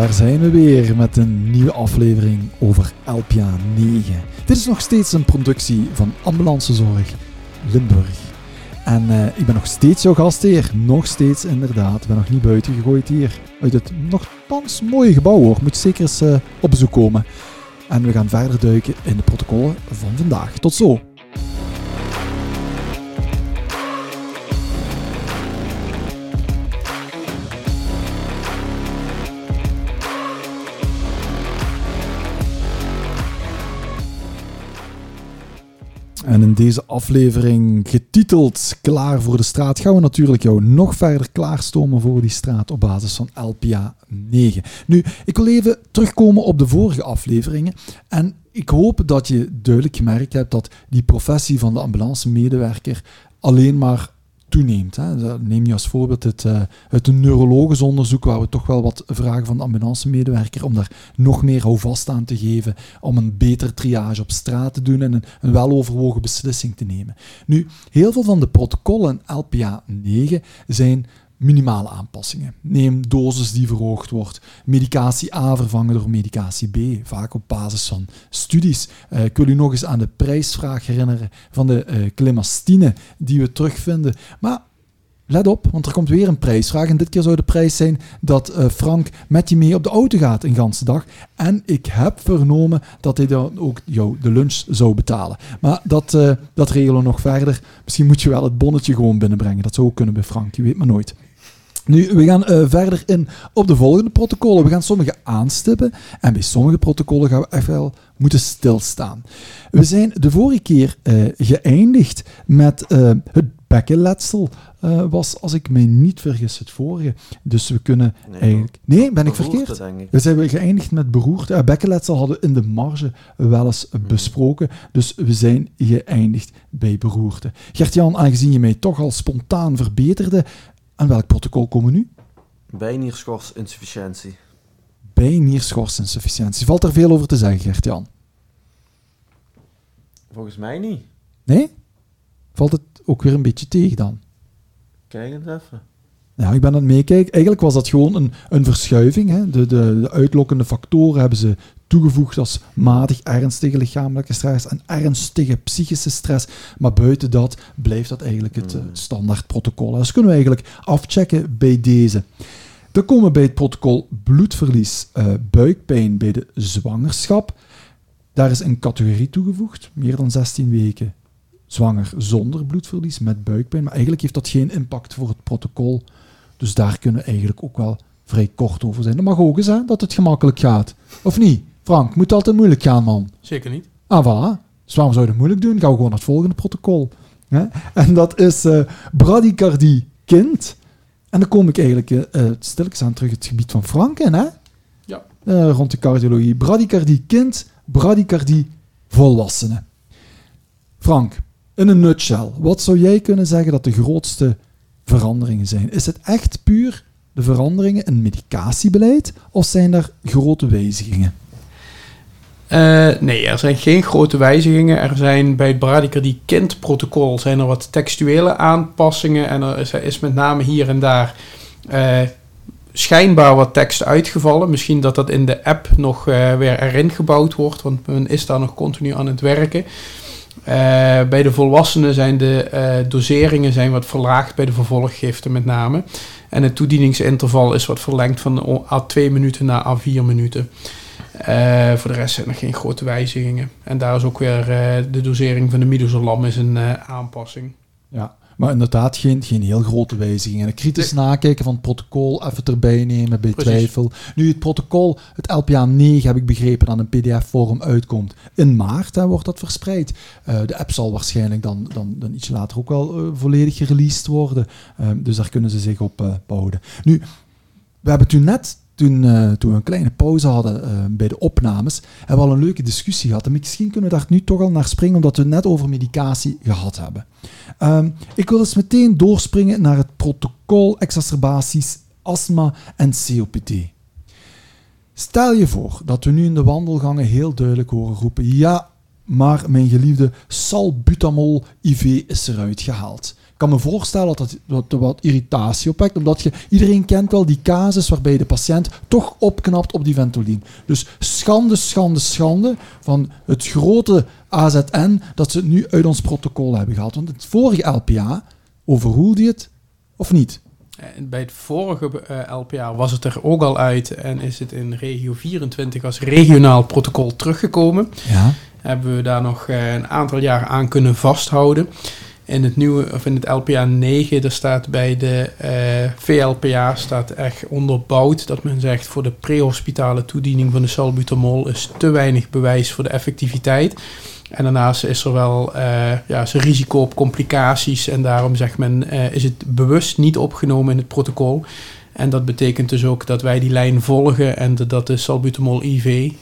daar zijn we weer met een nieuwe aflevering over Elpia 9. Dit is nog steeds een productie van Ambulancezorg Limburg. En eh, ik ben nog steeds jouw gastheer. Nog steeds inderdaad. Ik ben nog niet buiten gegooid hier. Uit het nogthans mooie gebouw hoor. Moet zeker eens eh, op bezoek komen. En we gaan verder duiken in de protocollen van vandaag. Tot zo. En in deze aflevering, getiteld Klaar voor de straat, gaan we natuurlijk jou nog verder klaarstomen voor die straat op basis van LPA 9. Nu, ik wil even terugkomen op de vorige afleveringen. En ik hoop dat je duidelijk gemerkt hebt dat die professie van de ambulance medewerker alleen maar toeneemt. Hè. Neem je als voorbeeld het, uh, het neurologisch onderzoek, waar we toch wel wat vragen van de ambulance-medewerker om daar nog meer houvast aan te geven, om een betere triage op straat te doen en een, een weloverwogen beslissing te nemen. Nu, heel veel van de protocollen LPA 9 zijn minimale aanpassingen. Neem dosis die verhoogd wordt, medicatie A vervangen door medicatie B, vaak op basis van studies. Uh, ik wil u nog eens aan de prijsvraag herinneren van de uh, clemastine die we terugvinden. Maar let op, want er komt weer een prijsvraag. En dit keer zou de prijs zijn dat uh, Frank met je mee op de auto gaat een ganse dag. En ik heb vernomen dat hij dan ook jou de lunch zou betalen. Maar dat, dat regelen we nog verder. Misschien moet je wel het bonnetje gewoon binnenbrengen. Dat zou ook kunnen bij Frank, je weet maar nooit. Nu, we gaan uh, verder in op de volgende protocollen. We gaan sommige aanstippen en bij sommige protocollen gaan we echt wel moeten stilstaan. We zijn de vorige keer uh, geëindigd met uh, het bekkenletsel. was, als ik me niet vergis, het vorige. Dus we kunnen nee, eigenlijk... Nee, ben ik verkeerd? Ik. We zijn geëindigd met beroerte. bekkenletsel hadden we in de marge wel eens mm. besproken. Dus we zijn geëindigd bij beroerte. Gert-Jan, aangezien je mij toch al spontaan verbeterde, aan welk protocol komen we nu? Bijnierschorsinsufficiëntie. Bijnierschorsinsufficiëntie. Valt er veel over te zeggen, Gert-Jan? Volgens mij niet. Nee? Valt het ook weer een beetje tegen dan? Kijk eens even. Ja, ik ben aan het meekijken. Eigenlijk was dat gewoon een, een verschuiving. Hè. De, de, de uitlokkende factoren hebben ze toegevoegd als matig ernstige lichamelijke stress en ernstige psychische stress. Maar buiten dat blijft dat eigenlijk het uh, standaard protocol. Dus kunnen we eigenlijk afchecken bij deze. Dan komen we bij het protocol bloedverlies, uh, buikpijn bij de zwangerschap. Daar is een categorie toegevoegd, meer dan 16 weken zwanger zonder bloedverlies met buikpijn. Maar eigenlijk heeft dat geen impact voor het protocol. Dus daar kunnen we eigenlijk ook wel vrij kort over zijn. Dat mag ook eens, hè, dat het gemakkelijk gaat. Of niet? Frank, moet altijd moeilijk gaan, man. Zeker niet. Ah, voilà. Dus waarom zou je het moeilijk doen? Gaan we gewoon naar het volgende protocol. Hè? En dat is uh, bradicardie kind. En dan kom ik eigenlijk uh, stilletjes aan terug het gebied van Frank in, hè? Ja. Uh, rond de cardiologie. Bradicardie kind, bradicardie volwassenen. Frank, in een nutshell, wat zou jij kunnen zeggen dat de grootste veranderingen zijn? Is het echt puur de veranderingen in medicatiebeleid of zijn er grote wijzigingen? Uh, nee, er zijn geen grote wijzigingen. Er zijn bij het Bradicardie kindprotocol zijn er wat textuele aanpassingen. En er is, met name hier en daar uh, schijnbaar wat tekst uitgevallen. Misschien dat dat in de app nog uh, weer erin gebouwd wordt, want men is daar nog continu aan het werken. Bij de volwassenen zijn de doseringen zijn wat verlaagd bij de vervolggiften met name. En het toedieningsinterval is wat verlengd van A2 minuten naar A4 minuten. Uh, voor de rest zijn er geen grote wijzigingen. En daar is ook weer de dosering van de midazolam is een aanpassing. Ja, maar inderdaad geen, geen heel grote wijzigingen. Kritisch nee. nakijken van het protocol, even erbij nemen bij Precies. twijfel. Nu, het protocol, het LPA 9 heb ik begrepen, aan een pdf-vorm uitkomt. In maart hè, wordt dat verspreid. de app zal waarschijnlijk dan, dan, dan iets later ook wel volledig gereleased worden. dus daar kunnen ze zich op bouwen. Nu, we hebben toen net toen, uh, toen we een kleine pauze hadden uh, bij de opnames, hebben we al een leuke discussie gehad. En misschien kunnen we daar nu toch al naar springen, omdat we het net over medicatie gehad hebben. Um, ik wil dus meteen doorspringen naar het protocol exacerbaties, astma en COPD. Stel je voor dat we nu in de wandelgangen heel duidelijk horen roepen: ja, maar mijn geliefde salbutamol IV is eruit gehaald. Kan me voorstellen dat dat, dat er wat irritatie opwekt, omdat je, iedereen kent wel die casus waarbij de patiënt toch opknapt op die Ventolin. Dus schande, schande, schande van het grote AZN dat ze het nu uit ons protocol hebben gehaald. Want het vorige LPA, overroelde het of niet? Bij het vorige eh, LPA was het er ook al uit en is het in regio 24 als regionaal protocol teruggekomen. Ja. Hebben we daar nog eh, een aantal jaar aan kunnen vasthouden. In het nieuwe, of in het LPA 9, er staat bij de eh, VLPA staat echt onderbouwd dat men zegt voor de prehospitale toediening van de salbutamol is te weinig bewijs voor de effectiviteit. En daarnaast is er wel eh, ja, is risico op complicaties en daarom zegt men eh, is het bewust niet opgenomen in het protocol. En dat betekent dus ook dat wij die lijn volgen en dat de salbutamol IV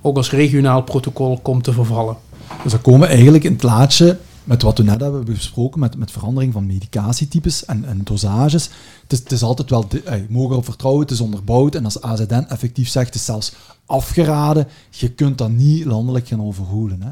ook als regionaal protocol komt te vervallen. Dus dan komen we eigenlijk in het laatje met wat we net hebben besproken, met, met verandering van medicatietypes en, en dosages. Het is, het is altijd wel, de, mag erop vertrouwen, het is onderbouwd. En als AZN effectief zegt, het is zelfs afgeraden. Je kunt dat niet landelijk gaan overhoelen. Hè?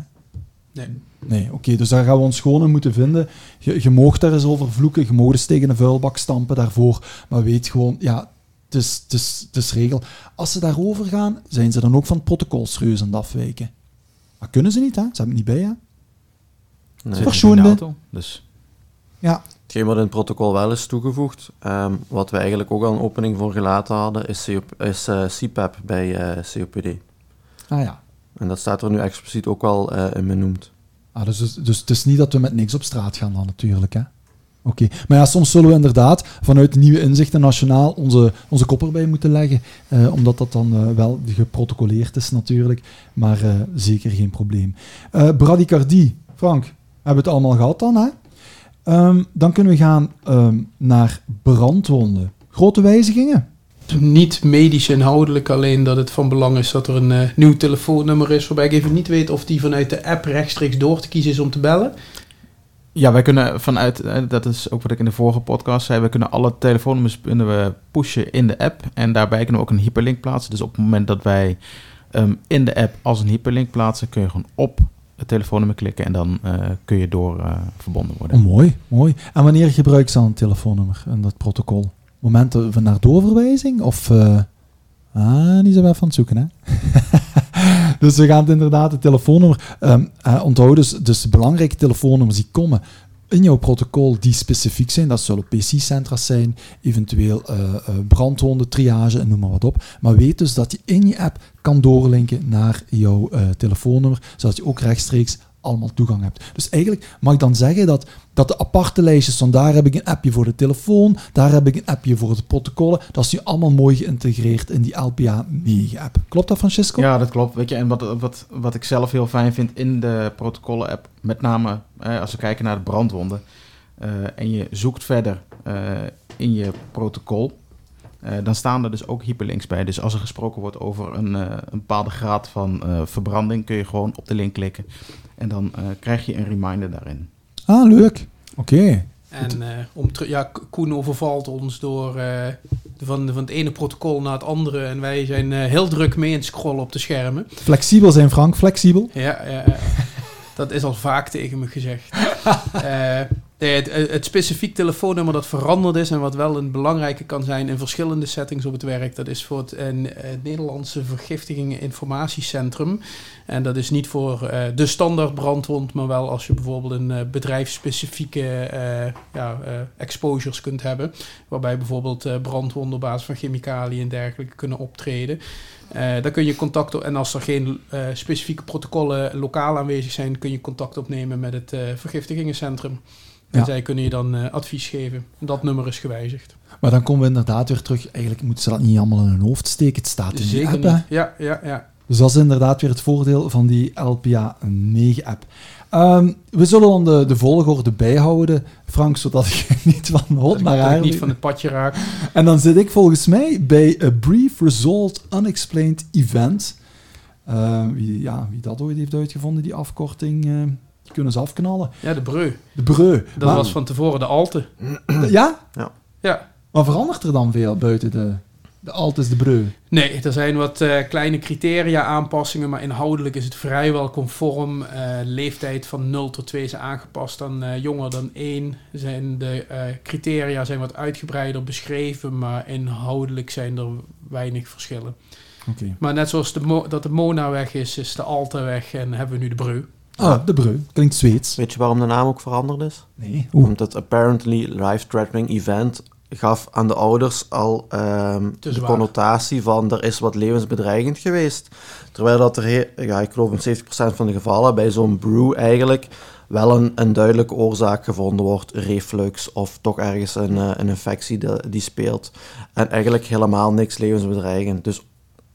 Nee. Nee, oké, dus daar gaan we ons gewoon in moeten vinden. Je, je moogt daar eens over vloeken, je moogt eens tegen een vuilbak stampen daarvoor, maar weet gewoon, ja, het is, het, is, het is regel. Als ze daarover gaan, zijn ze dan ook van het protocol serieus aan het afwijken. Maar kunnen ze niet, hè? Ze hebben het niet bij, hè? Nee. Verschoonde. In de auto, Dus Ja, Hetgeen wat in het protocol wel is toegevoegd, ehm, wat we eigenlijk ook al een opening voor gelaten hadden, is, COP, is eh, CPAP bij eh, COPD. ah ja. En dat staat er nu expliciet ook wel eh, in benoemd. Ah, dus, dus, dus het is niet dat we met niks op straat gaan dan natuurlijk, hè? Oké, maar ja, soms zullen we inderdaad vanuit de nieuwe inzichten nationaal onze, onze kop erbij moeten leggen, eh, omdat dat dan eh, wel geprotocoleerd is natuurlijk, maar eh, zeker geen probleem. Eh bradicardie, Frank, hebben we het allemaal gehad dan, hè? Ehm, dan kunnen we gaan ehm, naar brandwonden. Grote wijzigingen? Niet medisch inhoudelijk, alleen dat het van belang is dat er een eh, nieuw telefoonnummer is. Waarbij ik even niet weet of die vanuit de app rechtstreeks door te kiezen is om te bellen. ja, wij kunnen vanuit, eh, dat is ook wat ik in de vorige podcast zei, we kunnen alle telefoonnummers kunnen we pushen in de app. En daarbij kunnen we ook een hyperlink plaatsen. Dus op het moment dat wij ehm, in de app als een hyperlink plaatsen, kun je gewoon op het telefoonnummer klikken en dan eh, kun je door eh, verbonden worden. Oh, mooi, mooi. En wanneer gebruik je dan een telefoonnummer in dat protocol? Momenten van naar doorverwijzing? Of... eh ah, die zijn we even aan het zoeken, hè? dus we gaan het inderdaad, het telefoonnummer... ehm eh, onthoud dus, dus belangrijke telefoonnummers die komen in jouw protocol die specifiek zijn. Dat zullen PC-centra's zijn, eventueel eh eh, brandwonden, triage en noem maar wat op. Maar weet dus dat je in je app kan doorlinken naar jouw eh, telefoonnummer, zodat je ook rechtstreeks allemaal toegang hebt. Dus eigenlijk mag ik dan zeggen dat, dat de aparte lijstjes van daar heb ik een appje voor de telefoon, daar heb ik een appje voor de protocollen, dat is nu allemaal mooi geïntegreerd in die LPA 9-app. Klopt dat, Francisco? Ja, dat klopt. Weet je, en wat, wat, wat ik zelf heel fijn vind in de protocollen-app, met name als we kijken naar de brandwonden, eh, en je zoekt verder eh, in je protocol, eh, dan staan er dus ook hyperlinks bij. Dus als er gesproken wordt over een, eh, een bepaalde graad van eh, verbranding, kun je gewoon op de link klikken. En dan eh, krijg je een reminder daarin. Ah, leuk. Oké. En eh, om ja, Ko- Koen overvalt ons door eh, van, van het ene protocol naar het andere. En wij zijn eh, heel druk mee aan het scrollen op de schermen. Flexibel zijn, Frank, flexibel. Ja, ja, ja. dat is al vaak tegen me gezegd. Nee, het, het specifiek telefoonnummer dat veranderd is en wat wel een belangrijke kan zijn in verschillende settings op het werk, dat is voor het, eh, Nederlandse Vergiftigingen Informatiecentrum. En dat is niet voor eh, de standaard brandwond, maar wel als je bijvoorbeeld een eh, bedrijfsspecifieke ja, exposures kunt hebben. Waarbij bijvoorbeeld brandwonden op basis van chemicaliën en dergelijke kunnen optreden. Eh dan kun je contact op, en als er geen specifieke protocollen lokaal aanwezig zijn, kun je contact opnemen met het eh, vergiftigingencentrum. En Ja. zij kunnen je dan eh, advies geven. Dat nummer is gewijzigd. Maar dan komen we inderdaad weer terug. Eigenlijk moeten ze dat niet allemaal in hun hoofd steken. Het staat in die Zeker app, niet. Ja, ja, ja. Dus dat is inderdaad weer het voordeel van die LPA 9-app. Ehm, we zullen dan de, de volgorde bijhouden, Frank, zodat ik niet van hot naar haar... niet van het padje raak. En dan zit ik volgens mij bij A Brief Result Unexplained Event. Eh, wie, ja, wie dat ooit heeft uitgevonden, die afkorting, eh, die kunnen ze afknallen. Ja, de breu. De breu. Dat Maar- was van tevoren de alte. Ja? Ja. Maar verandert er dan veel buiten de... De alt is de breu. Nee, er zijn wat eh, kleine criteria aanpassingen, maar inhoudelijk is het vrijwel conform. Eh, leeftijd van 0 tot 2 is aangepast dan eh, jonger dan 1. Zijn de eh, criteria zijn wat uitgebreider beschreven, maar inhoudelijk zijn er weinig verschillen. Oké. Maar net zoals de Mo- dat de Mona weg is, is de Alta weg en hebben we nu de Breu. Ah, de breu. Klinkt Zweeds. Weet je waarom de naam ook veranderd is? Nee. Oeh. Omdat apparently life-threatening event gaf aan de ouders al ehm, de connotatie van er is wat levensbedreigend geweest. Terwijl dat er, ja, ik geloof in 70% van de gevallen bij zo'n brew eigenlijk wel een, een duidelijke oorzaak gevonden wordt, reflux of toch ergens een, eh, een infectie die speelt. En eigenlijk helemaal niks levensbedreigend. Dus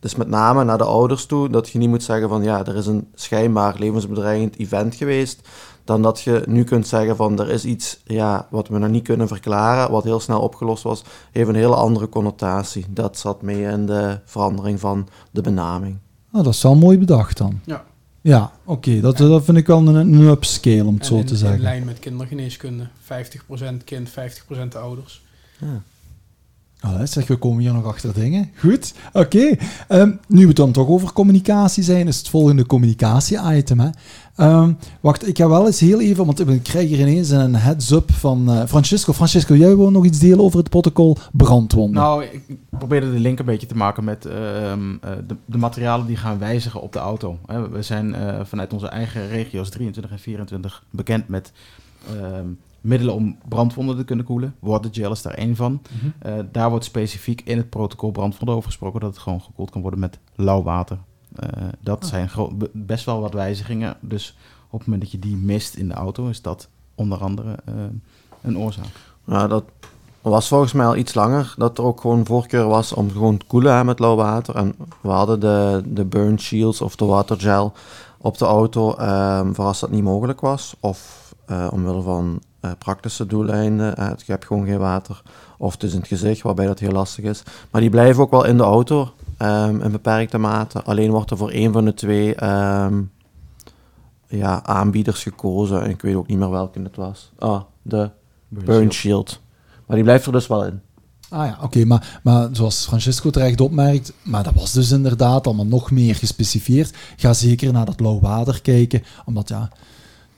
is met name naar de ouders toe dat je niet moet zeggen van ja, er is een schijnbaar levensbedreigend event geweest, dan dat je nu kunt zeggen van er is iets ja, wat we nog niet kunnen verklaren, wat heel snel opgelost was, heeft een hele andere connotatie. Dat zat mee in de verandering van de benaming. Ah, dat is wel mooi bedacht dan. Ja. Ja, oké. Dat, dat vind ik wel een, een upscale, om het En zo in, te in zeggen. lijn met kindergeneeskunde. 50% kind, 50% ouders. Ja. Allee, zeg, we komen hier nog achter dingen. Goed, oké. Ehm, nu we het dan toch over communicatie zijn, is het volgende communicatie-item. Ehm, wacht, ik ga wel eens heel even, want ik krijg hier ineens een heads-up van eh, Francisco. Francisco, jij wil nog iets delen over het protocol brandwonden? Nou, ik probeerde de link een beetje te maken met ehm, eh, de, de materialen die gaan wijzigen op de auto. We zijn eh, vanuit onze eigen regio's 23 en 24 bekend met middelen om brandwonden te kunnen koelen. Watergel is daar één van. Mhm. Eh, daar wordt specifiek in het protocol brandwonden over gesproken dat het gewoon gekoeld kan worden met lauw water. Eh, dat Ah. zijn best wel wat wijzigingen. Dus op het moment dat je die mist in de auto, is dat onder andere eh, een oorzaak. Ja, dat was volgens mij al iets langer. Dat er ook gewoon voorkeur was om gewoon te koelen hè, met lauw water. En we hadden de, de burn shields of de watergel op de auto ehm, voor als dat niet mogelijk was. Of eh, omwille van eh, praktische doeleinden. eh, je hebt gewoon geen water. Of het is in het gezicht, waarbij dat heel lastig is. Maar die blijven ook wel in de auto ehm, in beperkte mate. Alleen wordt er voor één van de twee ehm, ja, aanbieders gekozen. En ik weet ook niet meer welke het was. Ah, de Burn Shield. Maar die blijft er dus wel in. Ah ja, oké, maar, maar zoals Francisco terecht opmerkt, maar dat was dus inderdaad allemaal nog meer gespecifieerd. Ga zeker naar dat lauw water kijken, omdat ja,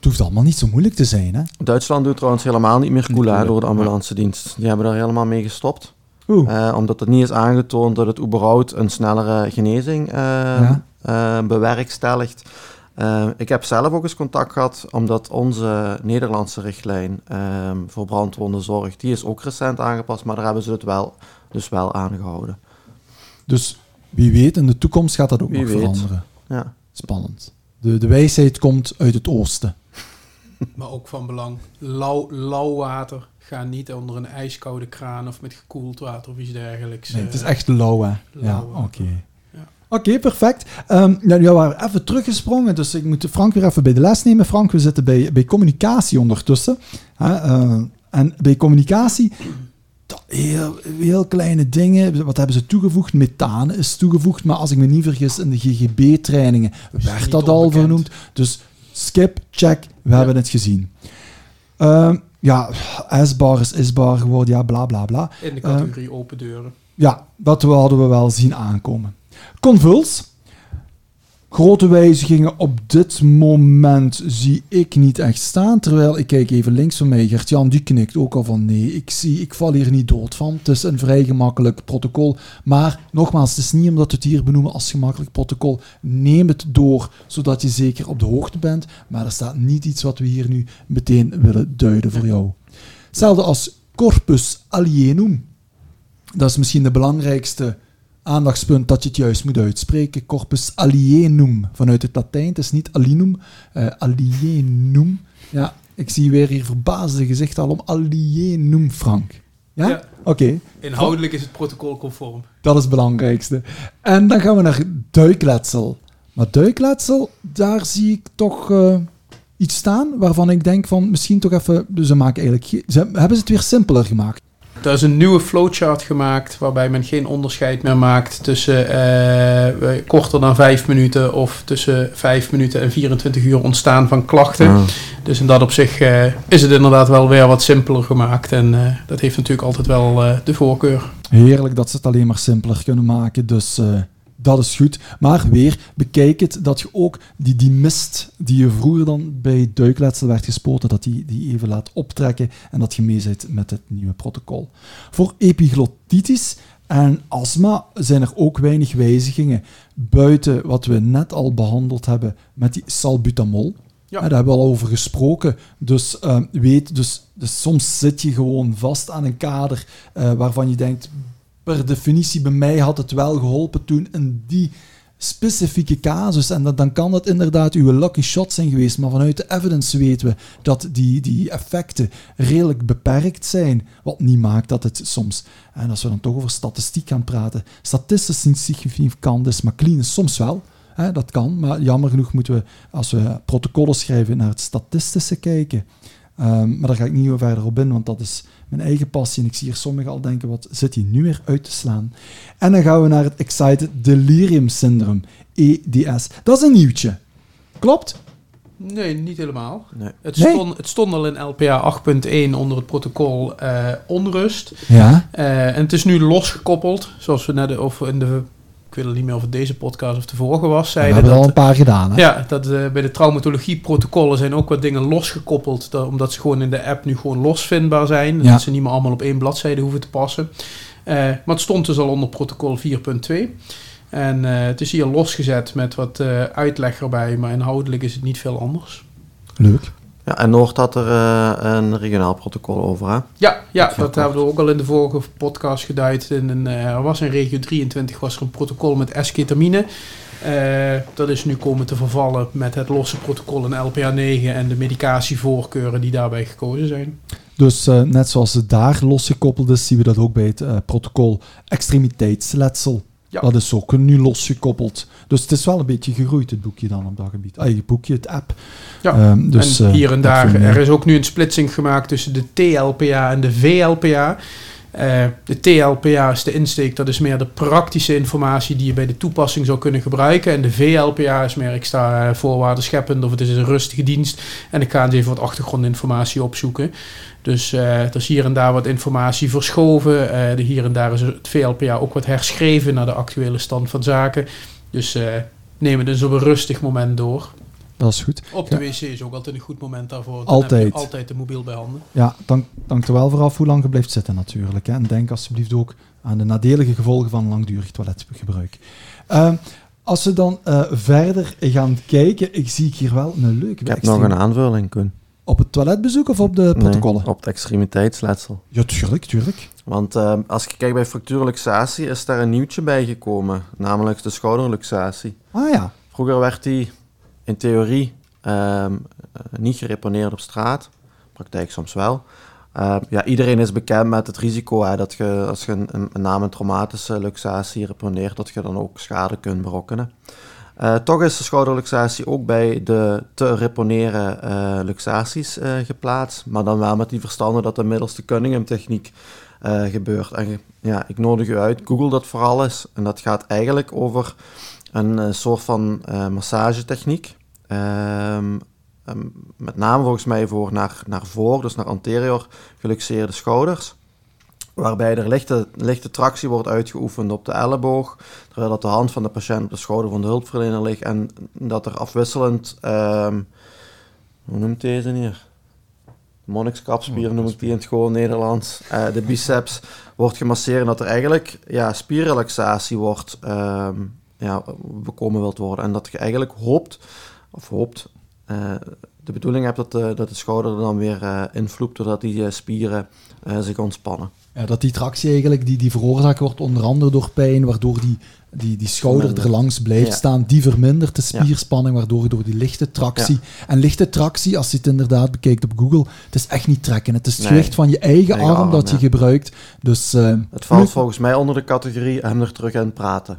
hoeft allemaal niet zo moeilijk te zijn, hè? Duitsland doet trouwens helemaal niet meer koelen, door de ambulance dienst. Die hebben daar helemaal mee gestopt. Eh, omdat het niet is aangetoond dat het überhaupt een snellere genezing Ja. bewerkstelligt. Eh, ik heb zelf ook eens contact gehad, omdat onze Nederlandse richtlijn ehm, voor brandwondenzorg, die is ook recent aangepast, maar daar hebben ze het wel, dus wel aangehouden. dus wie weet, in de toekomst gaat dat ook Wie nog weet. veranderen. Ja. Spannend. De, de wijsheid komt uit het oosten. Maar ook van belang. Lauw, lauw water. Ga niet onder een ijskoude kraan of met gekoeld water of iets dergelijks. Nee, het is eh, echt lauw, hè? Ja, oké. Oké, perfect. Ehm ja, nu waren we even teruggesprongen, dus ik moet Frank weer even bij de les nemen. Frank, we zitten bij, bij communicatie ondertussen. Hè, eh, en bij communicatie, heel, heel kleine dingen. Wat hebben ze toegevoegd? Methaan is toegevoegd, maar als ik me niet vergis, in de GGB-trainingen werd dat al onbekend. vernoemd. Dus skip, check, we hebben het gezien. Ehm, ja, S-bar is S-bar geworden, ja, bla bla bla. In de categorie open deuren. Ja, dat hadden we wel zien aankomen. Convuls. Grote wijzigingen op dit moment zie ik niet echt staan. Terwijl ik kijk even links van mij. Gert-Jan die knikt ook al van nee, ik, zie, ik val hier niet dood van. Het is een vrij gemakkelijk protocol. Maar nogmaals, het is niet omdat we het hier benoemen als gemakkelijk protocol. Neem het door, zodat je zeker op de hoogte bent. Maar er staat niet iets wat we hier nu meteen willen duiden voor jou. Hetzelfde als corpus alienum. Dat is misschien de belangrijkste aandachtspunt dat je het juist moet uitspreken. Corpus alienum vanuit het Latijn. Het is niet alinum, eh, alienum. Ja, ik zie weer hier verbaasde gezicht al om alienum, Frank. Ja? Ja. Oké, Inhoudelijk is het protocol conform. dat is het belangrijkste. En dan gaan we naar duikletsel. Maar duikletsel, daar zie ik toch eh, iets staan waarvan ik denk van misschien toch even... Dus ze maken eigenlijk... ge- Ze, hebben ze het weer simpeler gemaakt? Er is een nieuwe flowchart gemaakt waarbij men geen onderscheid meer maakt tussen eh, korter dan 5 minuten of tussen 5 minuten en 24 uur ontstaan van klachten. Ja. Dus in dat opzicht eh, is het inderdaad wel weer wat simpeler gemaakt. En eh, dat heeft natuurlijk altijd wel eh, de voorkeur. Heerlijk dat ze het alleen maar simpeler kunnen maken. Dus eh, dat is goed. Maar weer, bekijk het dat je ook die, die mist die je vroeger dan bij duikletsel werd gespoten, dat die, die even laat optrekken en dat je mee zit met het nieuwe protocol. Voor epiglottitis en astma zijn er ook weinig wijzigingen buiten wat we net al behandeld hebben met die salbutamol. Ja. Daar hebben we al over gesproken. Dus eh, weet, dus, dus soms zit je gewoon vast aan een kader eh, waarvan je denkt, per definitie, bij mij had het wel geholpen toen in die specifieke casus. En dan kan dat inderdaad uw lucky shot zijn geweest. Maar vanuit de evidence weten we dat die, die effecten redelijk beperkt zijn. Wat niet maakt dat het soms, en als we dan toch over statistiek gaan praten, statistisch niet significant is, maar klinisch soms wel. Hè, dat kan, maar jammer genoeg moeten we, als we protocollen schrijven, naar het statistische kijken. Ehm, maar daar ga ik niet verder op in, want dat is mijn eigen passie. En ik zie hier sommigen al denken, wat zit hier nu weer uit te slaan? En dan gaan we naar het Excited Delirium Syndrome, EDS. Dat is een nieuwtje. Klopt? Nee, niet helemaal. Nee. Het, Nee? stond, het stond al in LPA 8.1 onder het protocol eh, onrust. Ja. Eh, en het is nu losgekoppeld, zoals we net of in de, ik weet het niet meer of het deze podcast of de vorige was, We zeiden hebben er al een paar gedaan. Hè? ja, dat eh, bij de traumatologie-protocollen zijn ook wat dingen losgekoppeld, da- omdat ze gewoon in de app nu gewoon losvindbaar zijn. Ja. Dat ze niet meer allemaal op één bladzijde hoeven te passen. Eh, maar het stond dus al onder protocol 4.2. En eh, het is hier losgezet met wat uitleg erbij, maar inhoudelijk is het niet veel anders. Leuk. Ja, en Noord had er eh, een regionaal protocol over, hè? Ja, ja Dat hebben we ook al in de vorige podcast geduid. In een, eh, er was in regio 23 was er een protocol met esketamine. Eh, dat is nu komen te vervallen met het losse protocol in LPA 9 en de medicatievoorkeuren die daarbij gekozen zijn. Dus eh, net zoals het daar losgekoppeld is, zien we dat ook bij het eh, protocol extremiteitsletsel. Ja. Dat is ook nu losgekoppeld. Dus het is wel een beetje gegroeid, het boekje dan op dat gebied. Ah, het boekje, het app. Ja, Ehm, dus, en eh, hier en daar, er is ook nu een splitsing gemaakt tussen de TLPA en de VLPA. Eh, de TLPA is de insteek, dat is meer de praktische informatie die je bij de toepassing zou kunnen gebruiken. En de VLPA is meer, ik sta eh, voorwaarden scheppend of het is een rustige dienst. En ik ga eens even wat achtergrondinformatie opzoeken. Dus eh, er is hier en daar wat informatie verschoven. Eh, de hier en daar is het VLPA ook wat herschreven naar de actuele stand van zaken. Dus eh neem het dus op een rustig moment door. Dat is goed. Op de Ja. wc is ook altijd een goed moment daarvoor. Dan Altijd. heb je altijd de mobiel bij handen. Ja, dank, dank er wel voor af hoe lang je blijft zitten natuurlijk. Hè. En denk alsjeblieft ook aan de nadelige gevolgen van langdurig toiletgebruik. Ehm, als we dan eh, verder gaan kijken, ik zie hier wel een leuke Ik heb nog een aanvulling, Koen. Op het toiletbezoek of op de protocollen? Nee, op het extremiteitsletsel. Ja, tuurlijk, tuurlijk. Want eh, als je kijkt bij fractuurluxatie, is daar een nieuwtje bij gekomen. Namelijk de schouderluxatie. Ah ja, Vroeger werd die in theorie ehm, eh, niet gereponeerd op straat. Praktijk soms wel. Eh, ja, iedereen is bekend met het risico hè, dat je, als je een, een, een traumatische luxatie reponeert, dat je dan ook schade kunt berokkenen. Eh, toch is de schouderluxatie ook bij de te reponeren eh, luxaties geplaatst, maar dan wel met die verstande dat het middels de Cunningham-techniek gebeurt. En ja, ik nodig u uit, google dat vooral eens. En dat gaat eigenlijk over een eh, soort van eh, massagetechniek. Ehm, ehm, met name volgens mij voor naar, naar voor, dus naar anterior geluxeerde schouders. Waarbij er lichte, lichte tractie wordt uitgeoefend op de elleboog, terwijl dat de hand van de patiënt op de schouder van de hulpverlener ligt. En dat er afwisselend, ehm, hoe noemt deze hier? Monnikskapspier noem ik die in het gewoon Nederlands. Eh, de biceps wordt gemasseerd en dat er eigenlijk ja, spierrelaxatie wordt ja, bekomen wilt worden. En dat je eigenlijk hoopt, of hoopt, eh, de bedoeling hebt dat de, dat de schouder er dan weer eh invloept, doordat die eh, spieren zich ontspannen. Ja, dat die tractie eigenlijk die, die veroorzaakt wordt onder andere door pijn, waardoor die, die, die schouder er langs blijft Ja. staan, die vermindert de spierspanning, waardoor je door die lichte tractie... En lichte tractie, als je het inderdaad bekijkt op Google, het is echt niet trekken. Het is het Nee. gewicht van je eigen, Eigen arm, arm, dat je gebruikt. Dus Het valt volgens mij onder de categorie hem er terug in praten.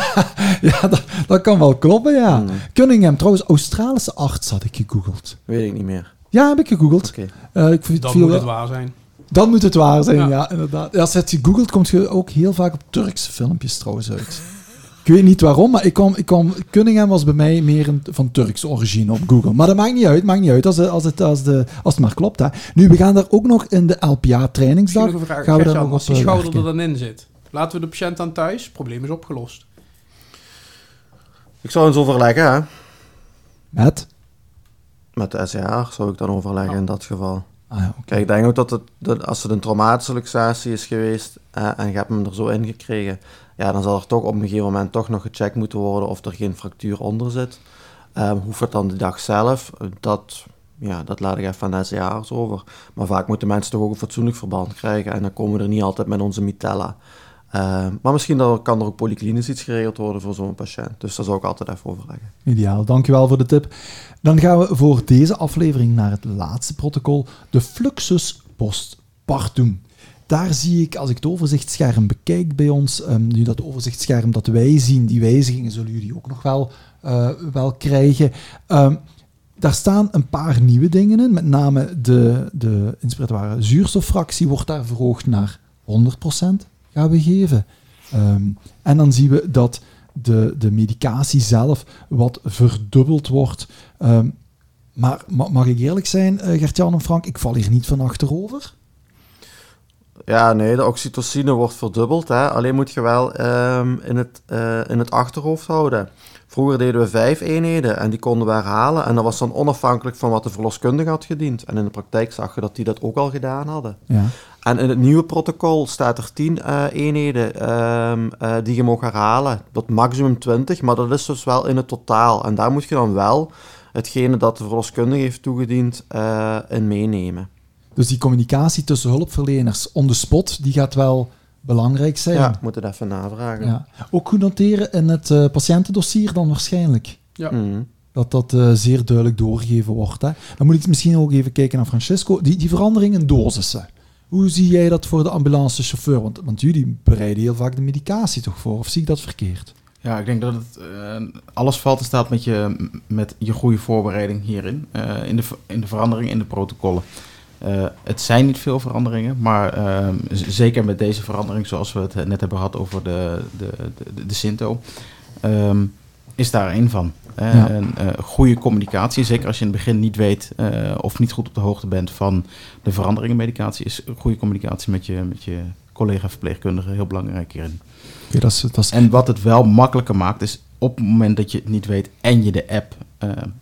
ja, dat, dat kan wel kloppen, ja. Hmm, Cunningham, trouwens, Australische arts had ik gegoogeld. weet ik niet meer. Ja, heb ik gegoogeld. Oké. Eh, ik vind- Dan viel moet wel- het waar zijn. Dan moet het waar zijn, ja, Ja. inderdaad. Als je het googelt, komt je ook heel vaak op Turkse filmpjes trouwens uit. Ik weet niet waarom, maar ik kwam, ik kwam, Cunningham was bij mij meer een, van Turkse origine op Google. Maar dat maakt niet uit, maakt niet uit als, het- als, het, als, de, als het maar klopt. Hè. Nu, we gaan daar ook nog in de LPA-trainingsdag. Gaan we daar nog als op die eh, schouder er dan in zit, laten we de patiënt aan thuis. Probleem is opgelost. Ik zou eens overleggen, hè. Met? Met de SCH zou ik dan overleggen in dat geval. Ah, ja. Kijk, ik denk ook dat, het, dat als het een traumatische luxatie is geweest eh, en je hebt hem er zo in gekregen, ja, dan zal er toch op een gegeven moment toch nog gecheckt moeten worden of er geen fractuur onder zit. Ehm hoeft het dan de dag zelf? Dat, ja, dat laat ik even aan de SCH'ers over. Maar vaak moeten mensen toch ook een fatsoenlijk verband krijgen en dan komen we er niet altijd met onze mitella. Ehm, maar misschien kan er ook polyklinisch iets geregeld worden voor zo'n patiënt. Dus daar zou ik altijd even overleggen. Ideaal, dankjewel voor de tip. Dan gaan we voor deze aflevering naar het laatste protocol, de fluxus postpartum. Daar zie ik, als ik het overzichtsscherm bekijk bij ons, ehm, nu dat overzichtsscherm dat wij zien, die wijzigingen zullen jullie ook nog wel, eh, wel krijgen. Ehm, daar staan een paar nieuwe dingen in, met name de, de zuurstoffractie wordt daar verhoogd naar 100% gaan we geven. Ehm, en dan zien we dat de, de medicatie zelf wat verdubbeld wordt. Ehm, maar ma- mag ik eerlijk zijn, eh, Gert-Jan en Frank, ik val hier niet van achterover. Ja, nee, de oxytocine wordt verdubbeld. Hè. Alleen moet je wel ehm, in, het, eh, in het achterhoofd houden. Vroeger deden we vijf eenheden en die konden we herhalen. En dat was dan onafhankelijk van wat de verloskundige had gediend. En in de praktijk zag je dat die dat ook al gedaan hadden. Ja. En in het nieuwe protocol staat er 10 eh, eenheden ehm, eh, die je mag herhalen. Tot maximum 20, maar dat is dus wel in het totaal. En daar moet je dan wel hetgene dat de verloskundige heeft toegediend eh, in meenemen. Dus die communicatie tussen hulpverleners on the spot, die gaat wel belangrijk zijn. Ja, ik moet het even navragen. Ja. Ook goed noteren in het eh, patiëntendossier dan waarschijnlijk. Ja. Mhm. Dat dat eh, zeer duidelijk doorgegeven wordt. Hè. Dan moet ik misschien ook even kijken naar Francisco. Die, die verandering in dosissen. Hoe zie jij dat voor de ambulancechauffeur? Want, want jullie bereiden heel vaak de medicatie toch voor? Of zie ik dat verkeerd? Ja, ik denk dat het eh, alles valt en staat met je, met je goede voorbereiding hierin. eh, in, de, in de verandering in de protocollen. Eh, het zijn niet veel veranderingen, maar zeker met deze verandering, zoals we het net hebben gehad over de, de, de, de, de Sinto, ehm, is daar één van. Eh, Ja. Een eh, goede communicatie, zeker als je in het begin niet weet eh, of niet goed op de hoogte bent van de veranderingen in medicatie, is goede communicatie met je, met je collega verpleegkundige heel belangrijk hierin. Oké, dat is, dat is En wat het wel makkelijker maakt, is op het moment dat je het niet weet en je de app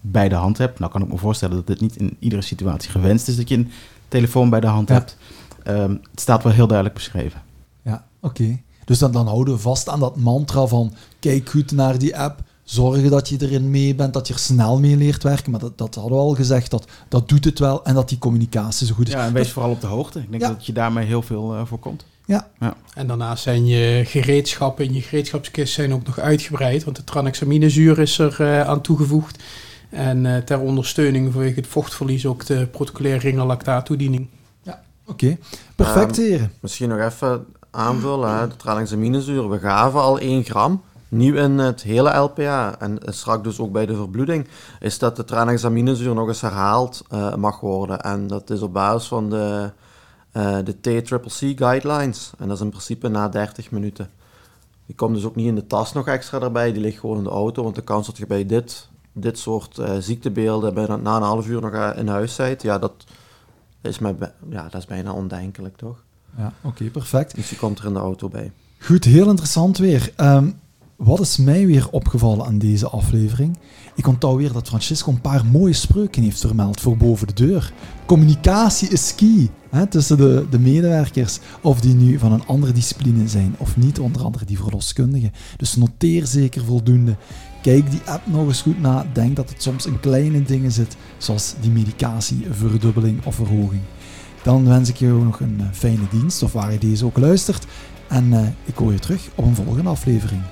bij de hand hebt. Nou kan ik me voorstellen dat het niet in iedere situatie gewenst is dat je een telefoon bij de hand Ja. hebt. Ehm, het staat wel heel duidelijk beschreven. Ja, oké. Dus dan, dan houden we vast aan dat mantra van kijk goed naar die app, zorgen dat je erin mee bent, dat je er snel mee leert werken. Maar dat, dat hadden we al gezegd, dat, dat doet het wel en dat die communicatie zo goed is. Ja, en wees vooral op de hoogte. Ik denk Ja. dat je daarmee heel veel eh, voorkomt. Ja, En daarnaast zijn je gereedschappen in je gereedschapskist zijn ook nog uitgebreid. Want de tranexaminezuur is er eh, aan toegevoegd. En eh, ter ondersteuning vanwege het vochtverlies ook de protocolaire ringerlactaattoediening. oké. Perfect, Ehm, heren. Misschien nog even aanvullen. Hè. De tranexaminezuur, we gaven al 1 gram. Nieuw in het hele LPA en straks dus ook bij de verbloeding, is dat de tranexaminezuur nog eens herhaald eh, mag worden. En dat is op basis van de, eh de TCCC guidelines. En dat is in principe na 30 minuten. Die komt dus ook niet in de tas nog extra erbij, die ligt gewoon in de auto. Want de kans dat je bij dit, dit soort eh, ziektebeelden bijna, na een half uur nog in huis bent, ja, dat is, mij, ja, dat is bijna ondenkelijk, toch? Ja, oké, perfect. Dus die komt er in de auto bij. Goed, heel interessant weer. Ehm, wat is mij weer opgevallen aan deze aflevering? Ik onthoud weer dat Francisco een paar mooie spreuken heeft vermeld voor boven de deur. Communicatie is key hè, tussen de, de medewerkers, of die nu van een andere discipline zijn of niet, onder andere die verloskundigen. Dus noteer zeker voldoende. Kijk die app nog eens goed na. Denk dat het soms in kleine dingen zit, zoals die medicatieverdubbeling of verhoging. Dan wens ik jou nog een eh, fijne dienst, of waar je deze ook luistert. En eh, ik hoor je terug op een volgende aflevering.